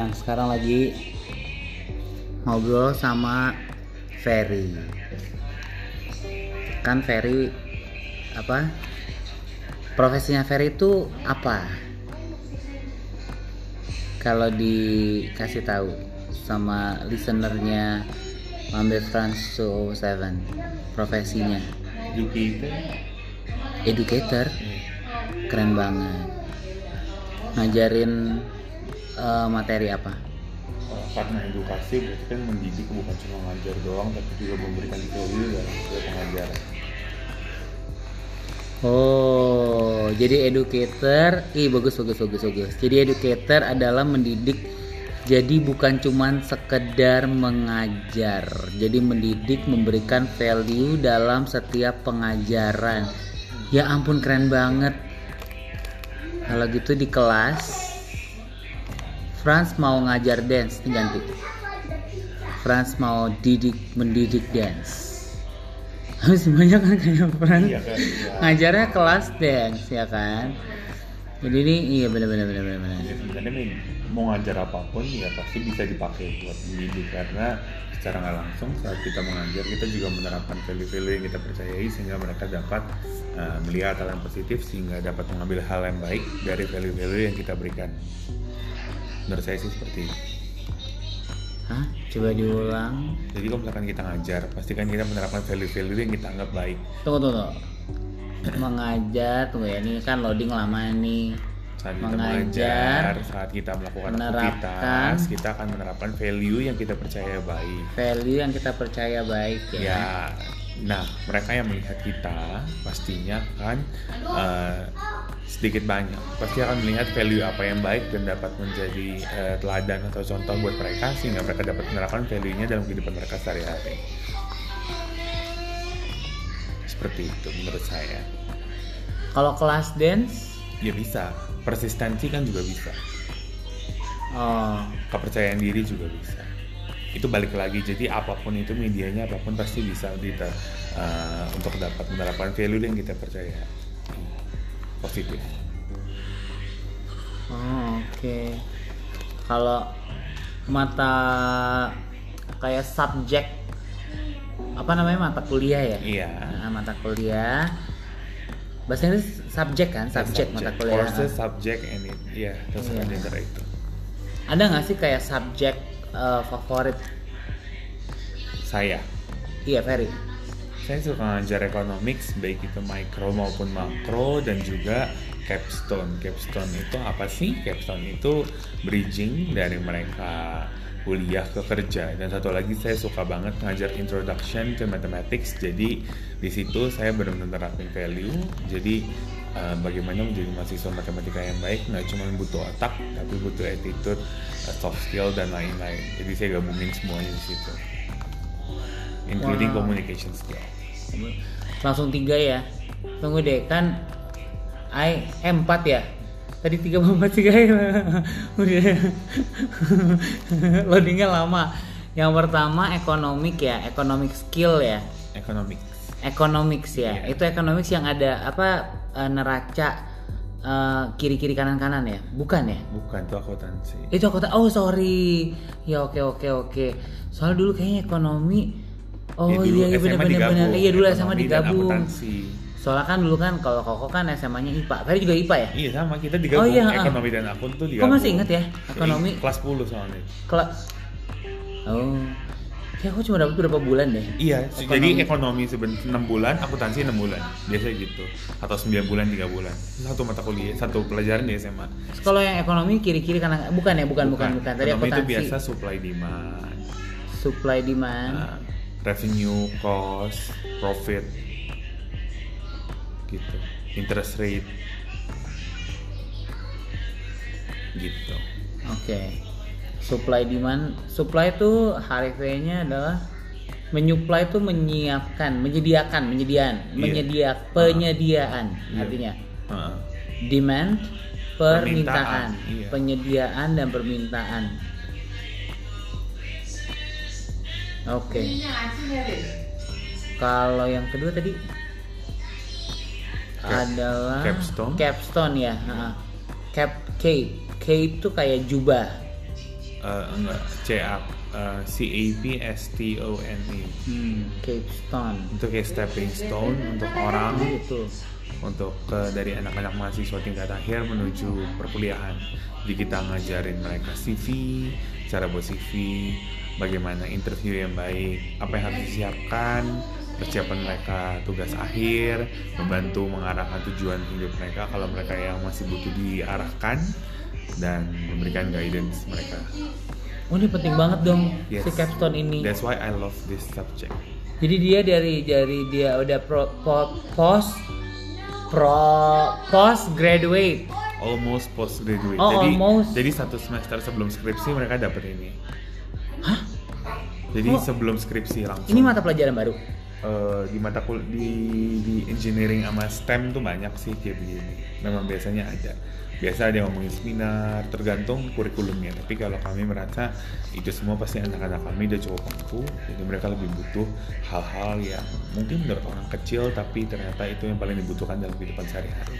Nah, sekarang lagi ngobrol sama Ferry. Kan Ferry apa? Profesinya Ferry itu apa? Kalau dikasih tahu sama listenernya Mambe France 7 profesinya Educator. educator keren banget ngajarin eh, materi apa? Karena edukasi berarti kan mendidik bukan cuma ngajar doang tapi juga memberikan value dalam pengajaran. oh jadi educator ih bagus bagus bagus bagus. Jadi educator adalah mendidik jadi bukan cuman sekedar mengajar. Jadi mendidik memberikan value dalam setiap pengajaran. Ya ampun keren banget. Kalau gitu di kelas Franz mau ngajar dance nih ganti Franz mau didik mendidik dance semuanya kan kayak Franz Iya kan? Iya. ngajarnya kelas dance ya kan jadi ini iya benar benar benar benar benar. Ya, sebenarnya mau ngajar apa pun ya pasti bisa dipakai buat mendidik karena secara nggak langsung saat kita mengajar kita juga menerapkan value-value yang kita percayai sehingga mereka dapat uh, melihat hal yang positif sehingga dapat mengambil hal yang baik dari value-value yang kita berikan. Menurut saya sih seperti itu. Hah? coba diulang Jadi kalau misalkan kita ngajar, pastikan kita menerapkan value-value yang kita anggap baik. tunggu tunggu mengajar tunggu ya ini kan loading lama nih Saat kita Mengajar, mengajar, saat kita melakukan aktivitas, kita akan menerapkan value yang kita percaya baik. value yang kita percaya baik ya, Ya, nah mereka yang melihat kita pastinya kan eh, sedikit banyak pasti akan melihat value apa yang baik dan dapat menjadi eh, teladan atau contoh buat mereka sehingga mereka dapat menerapkan value-nya dalam kehidupan mereka sehari-hari. Seperti itu menurut saya. kalau kelas dance Ya bisa, persistensi kan juga bisa, oh kepercayaan diri juga bisa. Itu balik lagi, jadi apa pun itu medianya apa pun pasti bisa kita eh, untuk dapat menerapkan value yang kita percaya positif. Oh, oke. Kalau mata kayak subjek apa namanya mata kuliah ya? Iya. Nah, mata kuliah. Bahasa Inggris subjek kan? Subjek mata kuliah. Courses, subject, and it, ya terserah di antara itu. Ada nggak sih kayak subjek eh, favorit? Saya, Iya, Ferry. saya suka ngajar economics baik itu micro maupun makro dan juga capstone. Capstone itu apa sih? Capstone itu bridging dari mereka kuliah ke kerja dan satu lagi saya suka banget ngajar introduction to mathematics jadi di situ saya benar-benar terapin value jadi eh, bagaimana menjadi mahasiswa matematika yang baik nggak cuma butuh otak tapi butuh attitude eh, soft skill dan lain-lain jadi saya gabungin semuanya di situ including Wow. communication skill Langsung tiga ya. Tunggu deh kan I eh, empat ya. Tadi tiga empat tiga ya. Udah. Loadingnya lama. Yang pertama ekonomik ya, economic skill ya. economics Economics ya. Iya. Itu economics yang ada apa eh, neraca eh, kiri-kiri kanan-kanan ya? Bukan ya? bukan itu akuntansi Itu aku tak. Oh sorry. Ya oke oke oke. Soal dulu kayaknya ekonomi. Oh Ya, iya iya SMA benar benar. Iya dulu dan digabung. Soalnya kan dulu kan kalau Koko kan SMA-nya IPA. Ferry juga IPA ya? Iya sama kita digabung Oh, iya, ekonomi dan akun tuh Kok digabung. masih inget ya? Ekonomi kelas 10 soalnya. kelas Oh. Ya aku cuma dapat berapa bulan deh. Iya, Ekonomi. jadi ekonomi sebenarnya 6 bulan, akuntansi 6 bulan. Biasanya gitu. Atau 9 bulan, 3 bulan. Satu mata kuliah, satu pelajaran di SMA. Kalau yang ekonomi kiri-kiri kanan bukan ya, bukan bukan bukan. Tadi ekonomi itu akuntansi. biasa supply demand. Supply demand. Nah, revenue, cost, profit. Gitu. Interest rate. Gitu. Oke. Supply demand. Supply itu HRV-nya adalah menyuplai itu menyiapkan, menyediakan, menyediaan, Iya. menyediak, penyediaan Iya. artinya. Heeh. Demand, permintaan, Permintaan, iya. penyediaan dan permintaan. Oke. Kalau yang kedua tadi adalah capstone. capstone ya. ha. Cap K. K itu kayak jubah. eh, enggak C A eh, C A P S T O N E Hmm, Capstone. itu kayak stepping stone untuk orang Gitu. untuk ke dari anak-anak mahasiswa tingkat akhir menuju perkuliahan. Jadi kita ngajarin mereka CV, cara buat CV, bagaimana interview yang baik, apa yang harus disiapkan, persiapan mereka tugas akhir, membantu mengarahkan tujuan hidup mereka kalau mereka yang masih butuh diarahkan dan memberikan guidance mereka. Oh ini penting banget dong Yes. si capstone ini. That's why I love this subject. Jadi dia dari dari dia udah pro, po- post pro post graduate. Almost postgraduate. Oh, jadi almost. jadi satu semester sebelum skripsi mereka dapat ini. Hah? Jadi Oh. sebelum skripsi langsung. Ini mata pelajaran baru. Eh, di mata kul di di engineering sama STEM tuh banyak sih kayak begini. Memang biasanya ada. Biasa ada yang ngomongin seminar, tergantung kurikulumnya. Tapi kalau kami merasa itu semua pasti anak-anak kami udah cukup mampu, jadi mereka lebih butuh hal-hal yang mungkin menurut orang kecil, tapi ternyata itu yang paling dibutuhkan dalam kehidupan sehari-hari.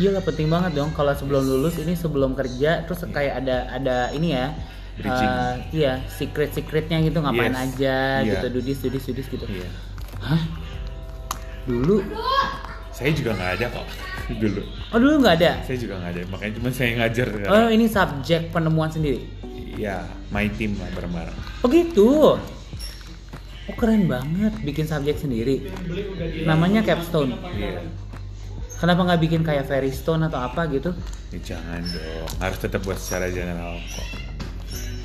Iya lah penting banget dong kalau sebelum lulus ini sebelum kerja terus kayak ada ada ini ya. Eh, iya, secret-secretnya gitu ngapain Yes. aja Iya. gitu, dudis dudis dudis gitu. Iya. Hah? Dulu? Saya juga nggak ada kok dulu. Oh dulu nggak ada. Saya juga nggak ada, makanya cuma saya ngajar Oh ini subjek penemuan sendiri. Iya, my team lah bareng-bareng. Oh gitu. Oh keren banget bikin subjek sendiri. Namanya capstone. Iya. Kenapa nggak bikin kayak fairy stone atau apa gitu? Ya, jangan dong, harus tetap buat secara general kok.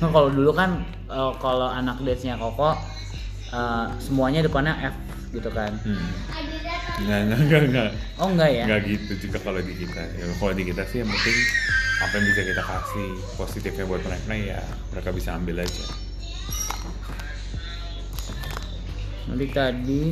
Nah, kalau dulu kan eh, kalau anak dance-nya Koko eh, semuanya depannya F gitu kan. Hmm. Nggak, nggak, nggak, nggak. Oh enggak ya? Nggak gitu juga kalau di kita. Ya, kalau di kita sih yang penting apa yang bisa kita kasih positifnya buat mereka ya mereka bisa ambil aja. Nanti tadi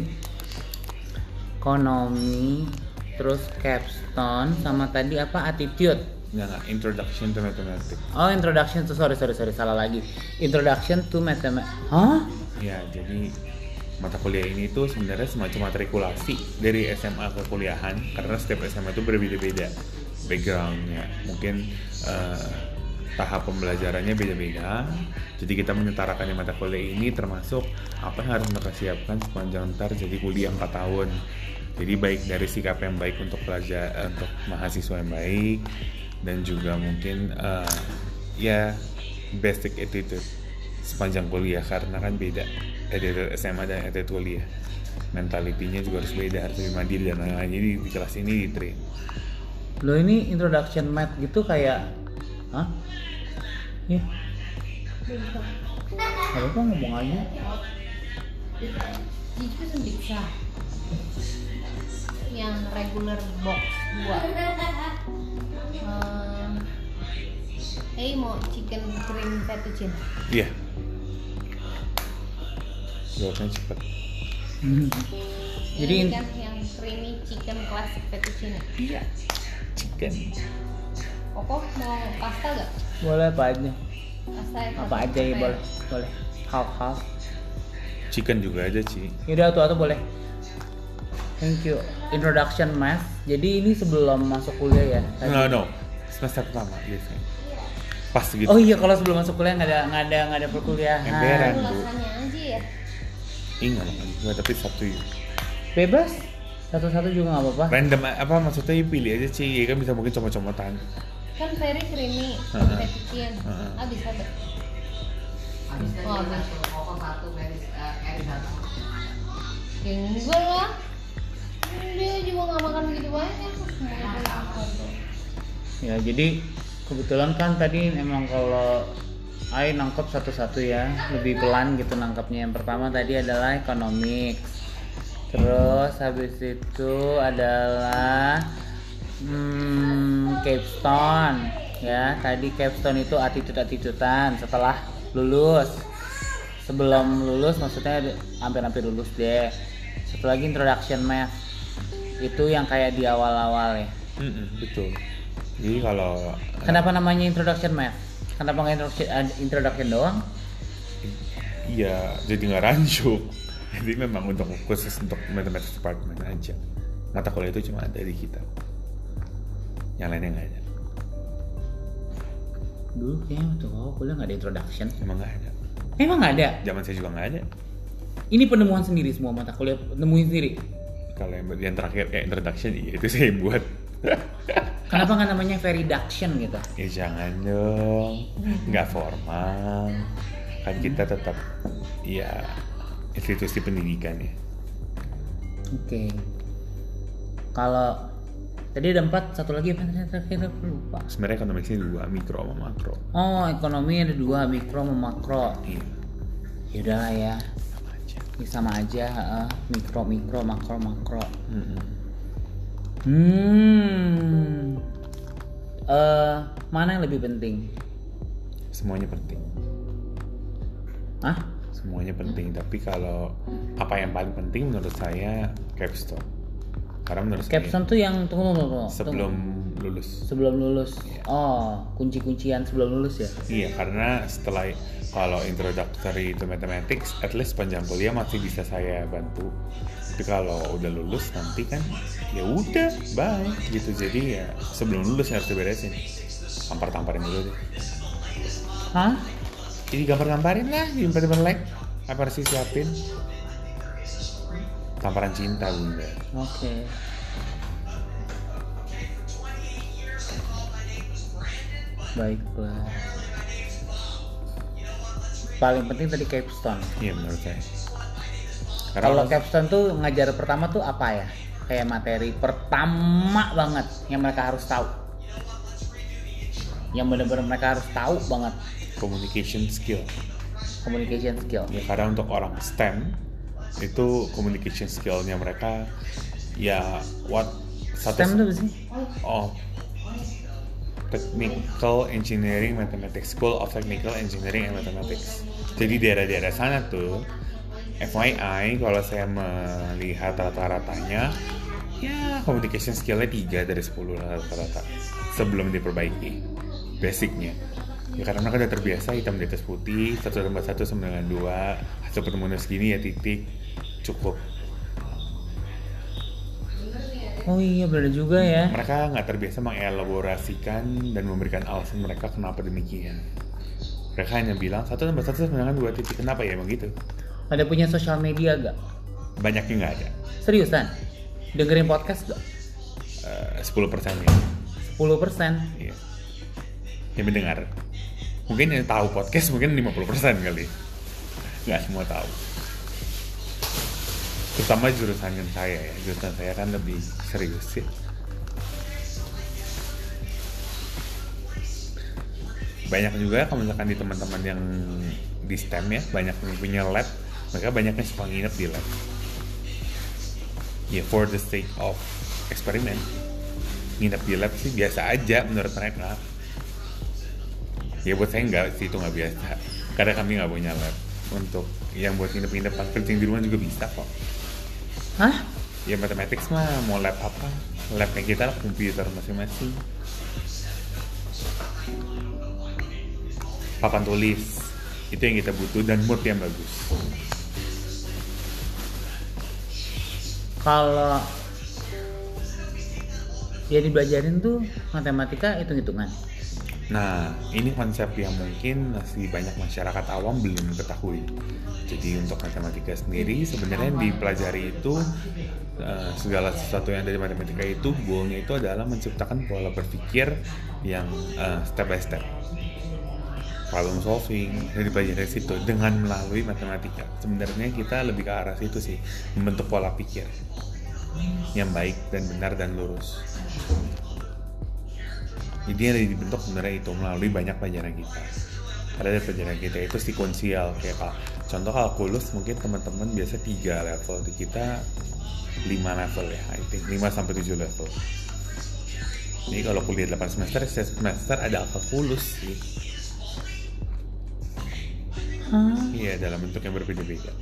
ekonomi, terus capstone, sama tadi apa attitude. Nggak, nggak. Introduction to Mathematics. Oh introduction to sorry sorry sorry salah lagi. Introduction to mathematics. Hah? Ya, jadi mata kuliah ini tuh sebenarnya semacam matrikulasi dari SMA ke kuliahan karena setiap SMA itu berbeda-beda backgroundnya. Mungkin eh, tahap pembelajarannya beda-beda. Jadi kita menyetarakan di mata kuliah ini termasuk apa yang harus mereka siapkan sepanjang ntar jadi kuliah 4 tahun. Jadi baik dari sikap yang baik untuk pelajar eh, untuk mahasiswa yang baik dan juga mungkin eh, ya basic attitude sepanjang kuliah karena kan beda attitude SMA dan attitude kuliah mentalitinya juga harus beda harus lebih mandiri dan lain-lain jadi di kelas ini di train Lo ini introduction math gitu kayak Hah? Ya. Gak apa ngomong aja. Yang regular box dua. Eh, mau chicken cream fettuccine. iya jawabnya cepet Jadi Ini kan yang creamy chicken classic fettuccine. iya chicken Koko mau pasta gak? boleh apa aja? Pasta ya, Apa aja ya boleh, boleh. Half half. chicken juga aja Ci Yaudah tuh atau boleh. Thank you. Introduction math. Jadi ini sebelum masuk kuliah ya? tadi? no no semester pertama biasanya pas gitu Oh iya kalau sebelum masuk kuliah nggak ada nggak ada nggak ada perkuliahan. Emberan. Aja ya. Ingat nggak tapi satu ya. Bebas. Satu-satu juga nggak apa-apa. random apa maksudnya ya pilih aja Ci kan bisa mungkin comot-comotan Kan very creamy. Habis ada. Habis dari Oh, habis. satu, Koko satu, Ferry satu. Ya enggak lah. Dia juga nggak makan begitu banyak. Ya jadi kebetulan kan tadi emang kalau Ai nangkep satu-satu ya lebih pelan gitu nangkepnya. Yang pertama tadi adalah economics. Terus habis itu adalah hmm, capstone. Ya tadi capstone itu attitude attitudean setelah lulus. Sebelum lulus maksudnya hampir-hampir lulus deh. Satu lagi introduction math itu yang kayak di awal-awal ya Mm-mm, betul jadi kalau Kenapa namanya introduction math? Kenapa nggak introduction, eh, introduction doang? Iya, jadi nggak rancu. Jadi memang untuk khusus untuk mathematics department aja. Mata kuliah itu cuma ada di kita. Yang lainnya nggak ada. Dulu kayaknya waktu awal kuliah nggak ada introduction. emang nggak ada Emang nggak ada. zaman saya juga nggak ada Ini penemuan sendiri semua mata kuliah nemuin sendiri. Kalau yang, yang terakhir kayak introduction iya itu saya buat Kenapa nggak namanya veriduction gitu? ya jangan dong nggak formal kan kita tetap ya institusi pendidikan ya Oke. Kalau tadi ada empat, satu lagi apa terakhir aku lupa. sebenarnya ekonomisnya dua mikro sama makro Oh, ekonomi ada dua, mikro sama makro. iya Ya udahlah ya, sama aja ini sama aja, heeh. mikro mikro, makro makro. Mm-mm. Hmm. Eh, mana yang lebih penting? semuanya penting Hah? semuanya penting tapi kalau apa yang paling penting menurut saya capstone karena menurut Capstone tuh yang tunggu tunggu tunggu. saya sebelum tunggu. Lulus sebelum lulus. Iya. Oh, kunci-kuncian sebelum lulus ya? iya karena setelah kalau introductory to mathematics at least panjang kuliah masih bisa saya bantu tapi kalau udah lulus nanti kan ya udah bye gitu jadi ya sebelum lulus harus diberesin tampar-tamparin dulu deh Hah? jadi gambar-gambarin lah di tempat like apa harus disiapin tamparan cinta bunda Oke. Baiklah. Paling penting tadi capstone. iya menurut saya Kalau kalau capstone tuh ngajar pertama tuh apa ya? Kayak materi pertama banget yang mereka harus tahu. Yang benar-benar mereka harus tahu banget communication skill communication skill. ya karena untuk orang STEM itu communication skillnya mereka ya what satu STEM apa sih? oh Technical Engineering Mathematics School of Technical Engineering and Mathematics. Jadi daerah-daerah sana tuh FYI kalau saya melihat rata-ratanya ya communication skillnya 3 dari 10 lah rata-rata sebelum diperbaiki basicnya. Ya karena mereka udah terbiasa hitam di atas putih satu tambah satu sama dengan dua hasil pertemuan segini ya titik cukup Oh iya benar juga ya. mereka nggak terbiasa mengelaborasikan dan memberikan alasan mereka kenapa demikian. Mereka hanya bilang satu tambah satu sama dengan dua titik. Kenapa ya emang gitu? Ada punya sosial media gak? banyaknya nggak ada. Seriusan? Dengerin podcast gak? Eh, 10 persennya 10% iya. Yang mendengar. Mungkin yang tahu podcast mungkin 50% kali. Nggak semua tahu terutama jurusan yang saya ya jurusan saya kan lebih serius sih. Banyak juga kalau misalkan di teman-teman yang di STEM ya banyak yang punya lab mereka banyaknya suka nginep di lab. Ya for the sake of eksperimen nginep di lab sih biasa aja menurut mereka. Ya buat saya nggak sih itu nggak biasa. Karena kami nggak punya lab untuk yang buat nginep-nginep pas kerja di rumah juga bisa kok Hah? ya mathematics mah mau lab apa labnya kita komputer masing-masing papan tulis itu yang kita butuh dan mood yang bagus Kalau yang dibelajarin tuh matematika hitung-hitungan. Nah, ini konsep yang mungkin masih banyak masyarakat awam belum ketahui. Jadi untuk matematika sendiri sebenarnya yang dipelajari itu eh, segala sesuatu yang dari matematika itu goalnya itu adalah menciptakan pola berpikir yang eh, step by step. Problem solving yang dipelajari situ dengan melalui matematika. Sebenarnya kita lebih ke arah situ sih, membentuk pola pikir yang baik dan benar dan lurus. Jadi yang dibentuk sebenarnya itu melalui banyak pelajaran kita. Ada dari pelajaran kita itu sekuensial kayak kal- contoh kalkulus mungkin teman-teman biasa tiga level di kita 5 level ya, I think 5 sampai 7 level. Jadi kalau kuliah 8 semester, setiap semester ada kalkulus sih. Hah? Iya, dalam bentuk yang berbeda-beda.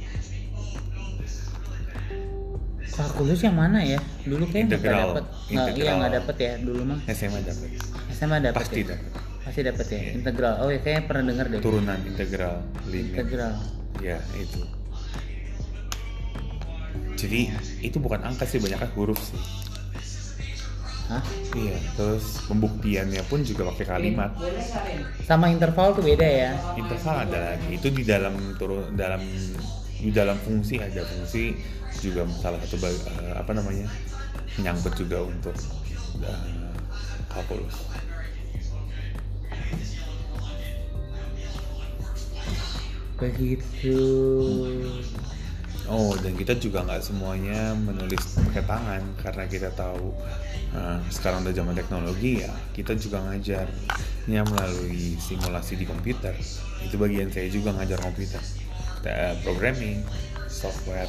Kalkulus yang mana ya? Dulu kayak nggak dapet. Nggak, iya nggak dapet ya dulu mah. SMA dapat. SMA dapet Pasti ya? dapat. Pasti dapet ya. Iya. Integral. Oh ya kayaknya pernah dengar deh. Turunan integral, limit. Integral. Ya, itu. Jadi itu bukan angka sih, banyak kan huruf sih. Hah? Iya, terus pembuktiannya pun juga pakai kalimat. Sama interval tuh beda ya. Interval ada lagi. Itu di dalam turun dalam di dalam fungsi ada fungsi juga salah satu eh, apa namanya menyangkut juga untuk eh, kalkulus. Begitu. Oh, dan kita juga nggak semuanya menulis pakai tangan karena kita tahu eh, sekarang udah zaman teknologi ya. Kita juga ngajarnya melalui simulasi di komputer. Itu bagian saya juga ngajar komputer, Eh, programming, software.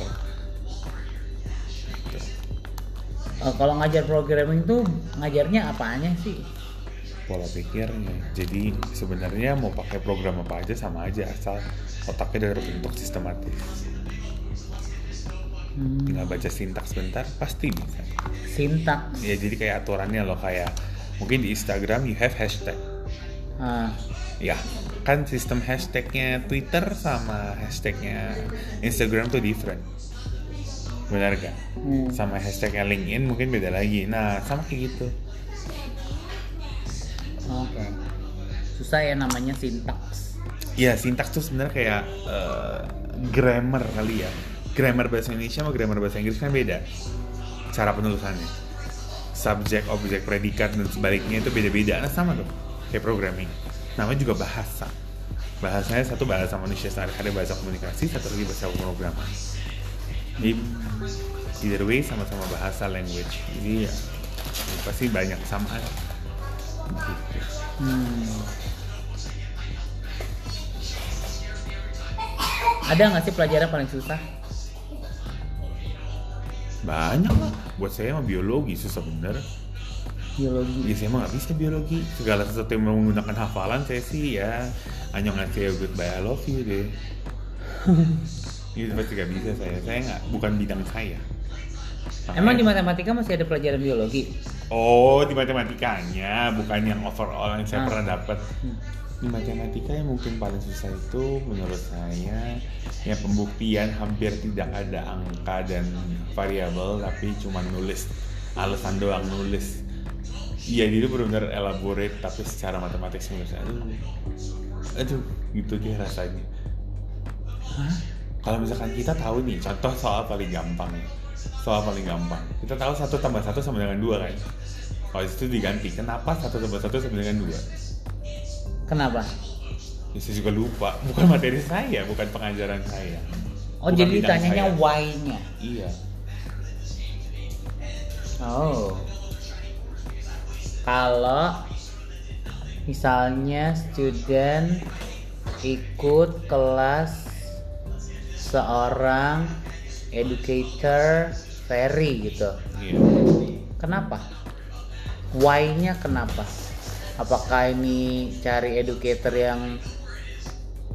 Eh, kalau ngajar programming tuh ngajarnya apanya sih? Pola pikirnya. Jadi sebenarnya mau pakai program apa aja sama aja asal otaknya udah terbentuk sistematis. Hmm, Tinggal baca sintaks sebentar pasti bisa. sintaks. Ya jadi kayak aturannya loh kayak mungkin di Instagram you have hashtag. Ah, Ya, kan sistem hashtagnya Twitter sama hashtagnya Instagram tuh different. Benar gak? hmm. Sama hashtagnya LinkedIn mungkin beda lagi. Nah, sama kayak gitu. Oke. Susah ya namanya sintaks. Ya, sintaks tuh sebenarnya kayak eh, grammar kali ya. Grammar bahasa Indonesia sama grammar bahasa Inggris kan beda. Cara penulisannya. Subjek, objek, predikat dan sebaliknya itu beda-beda. Nah, sama tuh. Kayak programming. Namanya juga bahasa. Bahasanya satu bahasa manusia sehari-hari bahasa komunikasi, satu lagi bahasa pemrograman. Jadi either way sama-sama bahasa language. Jadi ya pasti banyak kesamaan. Gitu. Hmm. Ada nggak sih pelajaran paling susah? Banyak lah. Buat saya mah biologi susah bener. Biologi. Ya saya mah nggak bisa biologi. Segala sesuatu yang menggunakan hafalan saya sih ya hanya ngasih goodbye I love you deh. Itu pasti gak bisa saya. Saya nggak bukan bidang saya. Emang di matematika masih ada pelajaran biologi? Oh di matematikanya bukan yang overall yang saya Ah. pernah dapat. Hmm. Di matematika yang mungkin paling susah itu menurut saya ya pembuktian hampir tidak ada angka dan variabel tapi cuma nulis alasan doang nulis. Iya itu benar-benar elaborate tapi secara matematik menurut saya aduh, aduh gitu deh rasanya. Hah? Kalau misalkan kita tahu nih contoh soal paling gampang soal paling gampang kita tahu satu tambah satu sama dengan dua kan kalau itu diganti kenapa satu tambah satu sama dengan dua Kenapa? Ya, saya juga lupa. Bukan materi saya, bukan pengajaran saya. Oh Bukan jadi ditanyanya saya. why-nya. Iya. Oh. Kalau misalnya student ikut kelas seorang educator Ferry gitu. Iya. Kenapa? Why-nya kenapa? Apakah ini cari educator yang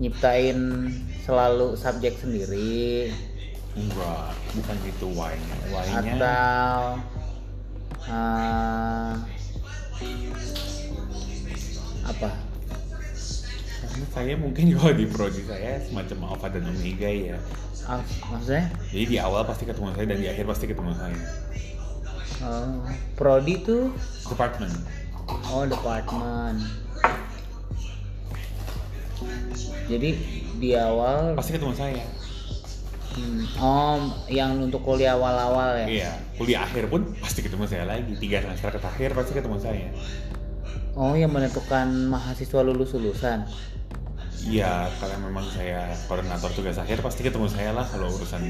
nyiptain selalu subjek sendiri Enggak, bukan itu why-nya. Why-nya atau uh, apa? Saya mungkin kalau di prodi saya semacam alpha dan omega ya. Ah, maksudnya? Jadi di awal pasti ketemu saya dan di akhir pasti ketemu saya. Oh, prodi tuh Department. oh department. Jadi di awal Pasti ketemu saya. hmm, oh yang untuk kuliah awal-awal ya. Iya. Kuliah akhir pun pasti ketemu saya lagi. Tiga semester terakhir pasti ketemu saya. Oh yang menentukan mahasiswa lulus lulusan. Iya, karena memang saya koordinator tugas akhir pasti ketemu saya lah kalau urusan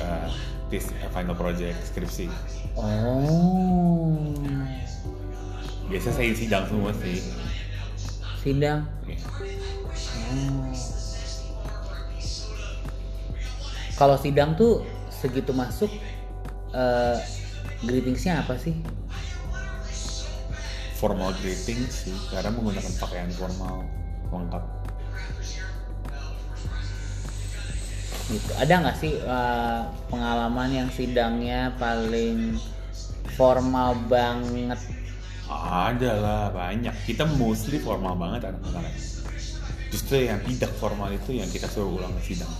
uh, uh, final project skripsi. Oh Biasa saya sidang semua sih. sidang. Iya. Oh. Kalau sidang tuh segitu masuk eh greetingsnya apa sih? Formal greeting sih, karena menggunakan pakaian formal lengkap. Gitu. Ada nggak sih eh, pengalaman yang sidangnya paling formal banget? Ada lah banyak. Kita mostly formal banget anak-anak. Justru yang tidak formal itu yang kita suruh ulang ke sidang.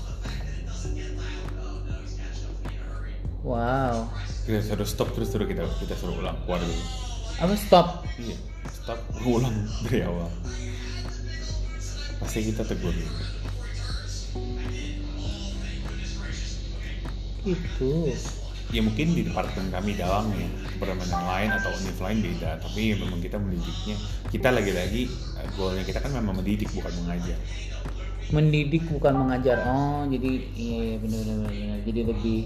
Wow. Kita suruh stop terus suruh kita kita suruh ulang keluar dulu. apa stop iya stop ulang dari awal pasti kita tegur itu ya mungkin di departemen kami doang ya. Departemen yang lain atau univ lain beda. Tapi memang kita mendidiknya kita lagi-lagi eh, goalnya kita kan memang mendidik bukan mengajar. Mendidik bukan mengajar. Oh jadi iya, iya benar benar benar, benar. jadi lebih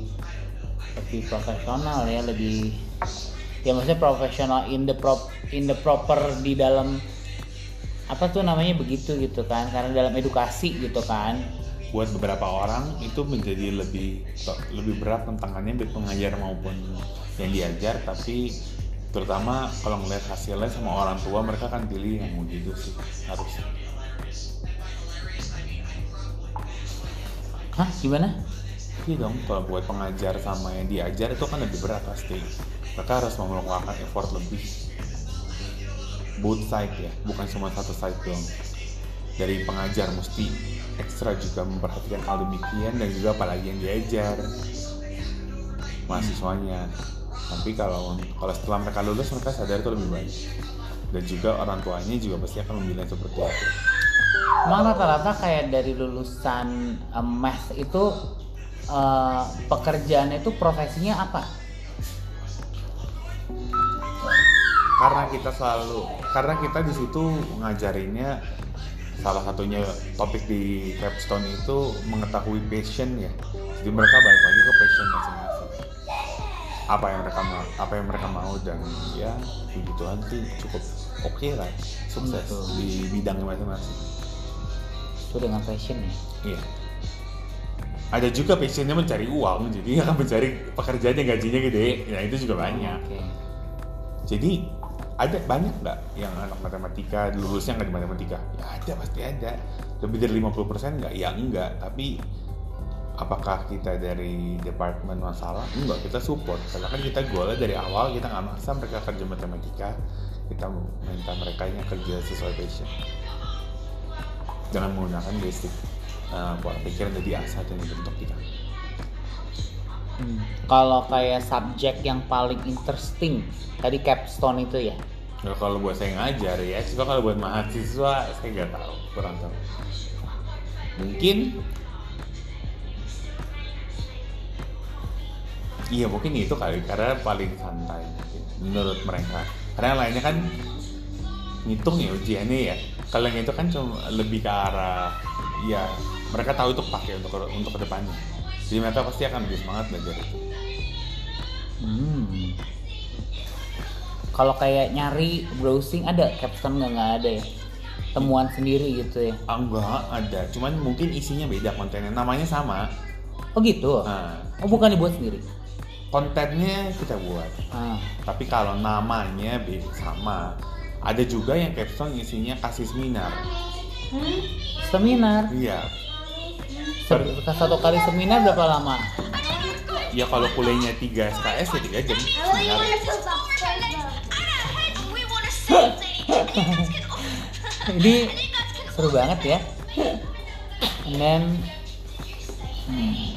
lebih profesional ya lebih ya maksudnya profesional in the prop in the proper di dalam apa tuh namanya begitu gitu kan. Karena dalam edukasi gitu kan buat beberapa orang itu menjadi lebih lebih berat tantangannya baik pengajar maupun yang diajar. Tapi terutama kalau ngeliat hasilnya sama orang tua mereka kan pilih yang begitu sih harus. Hah? Gimana? Iya dong kalau buat pengajar sama yang diajar itu kan lebih berat pasti. Mereka harus mengeluarkan effort lebih. Both side ya bukan cuma satu side dong dari pengajar mesti ekstra juga memperhatikan hal demikian dan juga apalagi yang diajar mahasiswanya. Tapi kalau kalau setelah mereka lulus mereka sadar itu lebih baik. Dan juga orang tuanya juga pasti akan memilih seperti itu. Emang rata-rata kayak dari lulusan um, math itu uh, pekerjaannya itu profesinya apa? karena kita selalu karena kita di situ ngajarinnya salah satunya topik di capstone itu mengetahui passion ya jadi mereka balik lagi ke passion masing-masing apa yang mereka mau apa yang mereka mau dan ya begituan sih cukup oke lah sukses Betul. di bidangnya masing-masing Itu dengan passion ya. iya ada juga passionnya mencari uang jadi akan mencari pekerjaan yang gajinya gede ya itu juga banyak Oke. jadi ada banyak nggak yang anak matematika lulusnya nggak di matematika? Ya ada pasti ada. Lebih dari 50% nggak? Ya enggak tapi apakah kita dari departemen masalah? Enggak kita support. Karena kan kita goalnya dari awal kita nggak maksa mereka kerja matematika. Kita minta mereka nya kerja sesuai passion. Dengan menggunakan basic uh, pola pikir yang udah diasah dan dibentuk kita Hmm. Kalau kayak subjek yang paling interesting tadi capstone itu ya. Nah, kalau buat saya ngajar ya, cuma kalau buat mahasiswa saya nggak tahu, kurang tahu. Mungkin Iya mungkin itu kali karena paling santai menurut mereka. Karena lainnya kan ngitung ya ujiannya ya. Kalau yang itu kan cuma lebih ke arah ya mereka tahu itu pakai untuk untuk ke depannya. Jadi mereka pasti akan lebih semangat belajar itu. Hmm. Kalau kayak nyari browsing ada capstone nggak nggak ada ya. Temuan sendiri gitu ya. Ah, enggak ada, cuman mungkin isinya beda kontennya. Namanya sama, Oh gitu. Nah, Oh bukan dibuat sendiri. kontennya kita buat Ah. tapi kalau namanya be- sama ada juga yang capstone isinya kasih seminar Seminar. iya Satu kali seminar berapa lama? ya kalau kuliahnya 3 SKS ya 3 jam. Seminar Ini seru banget ya. And then hmm,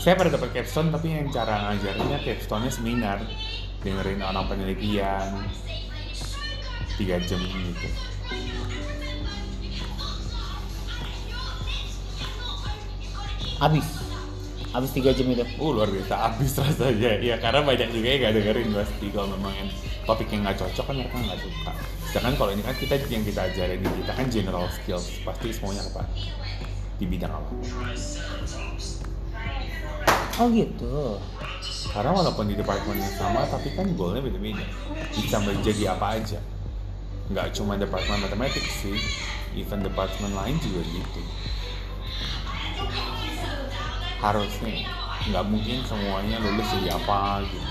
saya pernah dapat capstone tapi yang cara ngajarnya capstone-nya seminar. Dengerin orang penelitian. 3 jam gitu habis. Habis tiga jam itu. Uh luar biasa. Habis rasanya. Ya karena banyak juga yang gak dengerin pasti kalau memang yang topik yang nggak cocok kan mereka nggak suka. Sedangkan kalau ini kan kita yang kita ajarin kita kan general skills. Pasti semuanya apa? Di bidang apa? Oh gitu. karena walaupun di departemen yang sama tapi kan goalnya beda-beda. Bisa menjadi apa aja. Nggak cuma departemen matematik sih. Even departemen lain juga gitu harusnya. Nggak mungkin semuanya lulus jadi apa gitu.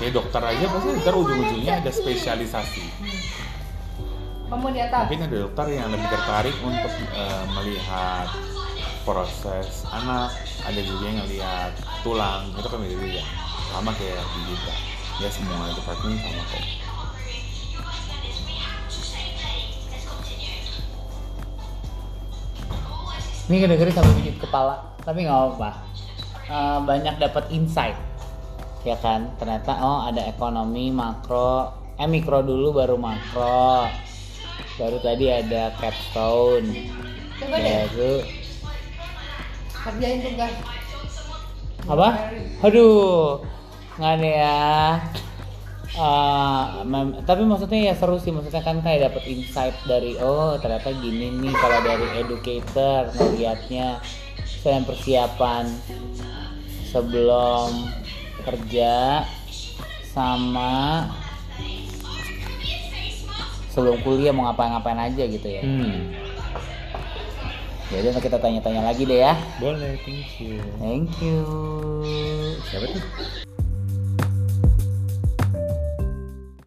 Kayak dokter aja pasti ntar ujung-ujungnya ada spesialisasi. Mungkin ada dokter yang lebih tertarik untuk eh, melihat proses anak ada juga yang ngelihat tulang itu kan beda-beda. Sama kayak di kita. Ya semua departemen sama kok Ini kedengerin sampai pijit kepala, tapi nggak apa-apa. Eh, banyak dapat insight, ya kan? Ternyata oh ada ekonomi, makro, eh mikro dulu baru makro. Baru tadi ada capstone. Coba deh, baru kerjain tugas. apa? Aduh nggak ada ya Mem- tapi maksudnya ya seru sih maksudnya kan kayak dapet insight dari oh ternyata gini nih kalau dari educator ngeliatnya selain persiapan sebelum kerja sama sebelum kuliah mau ngapain-ngapain aja gitu ya. Hmm. Jadi kita tanya-tanya lagi deh ya. Boleh, thank you. Thank you. Siapa tuh?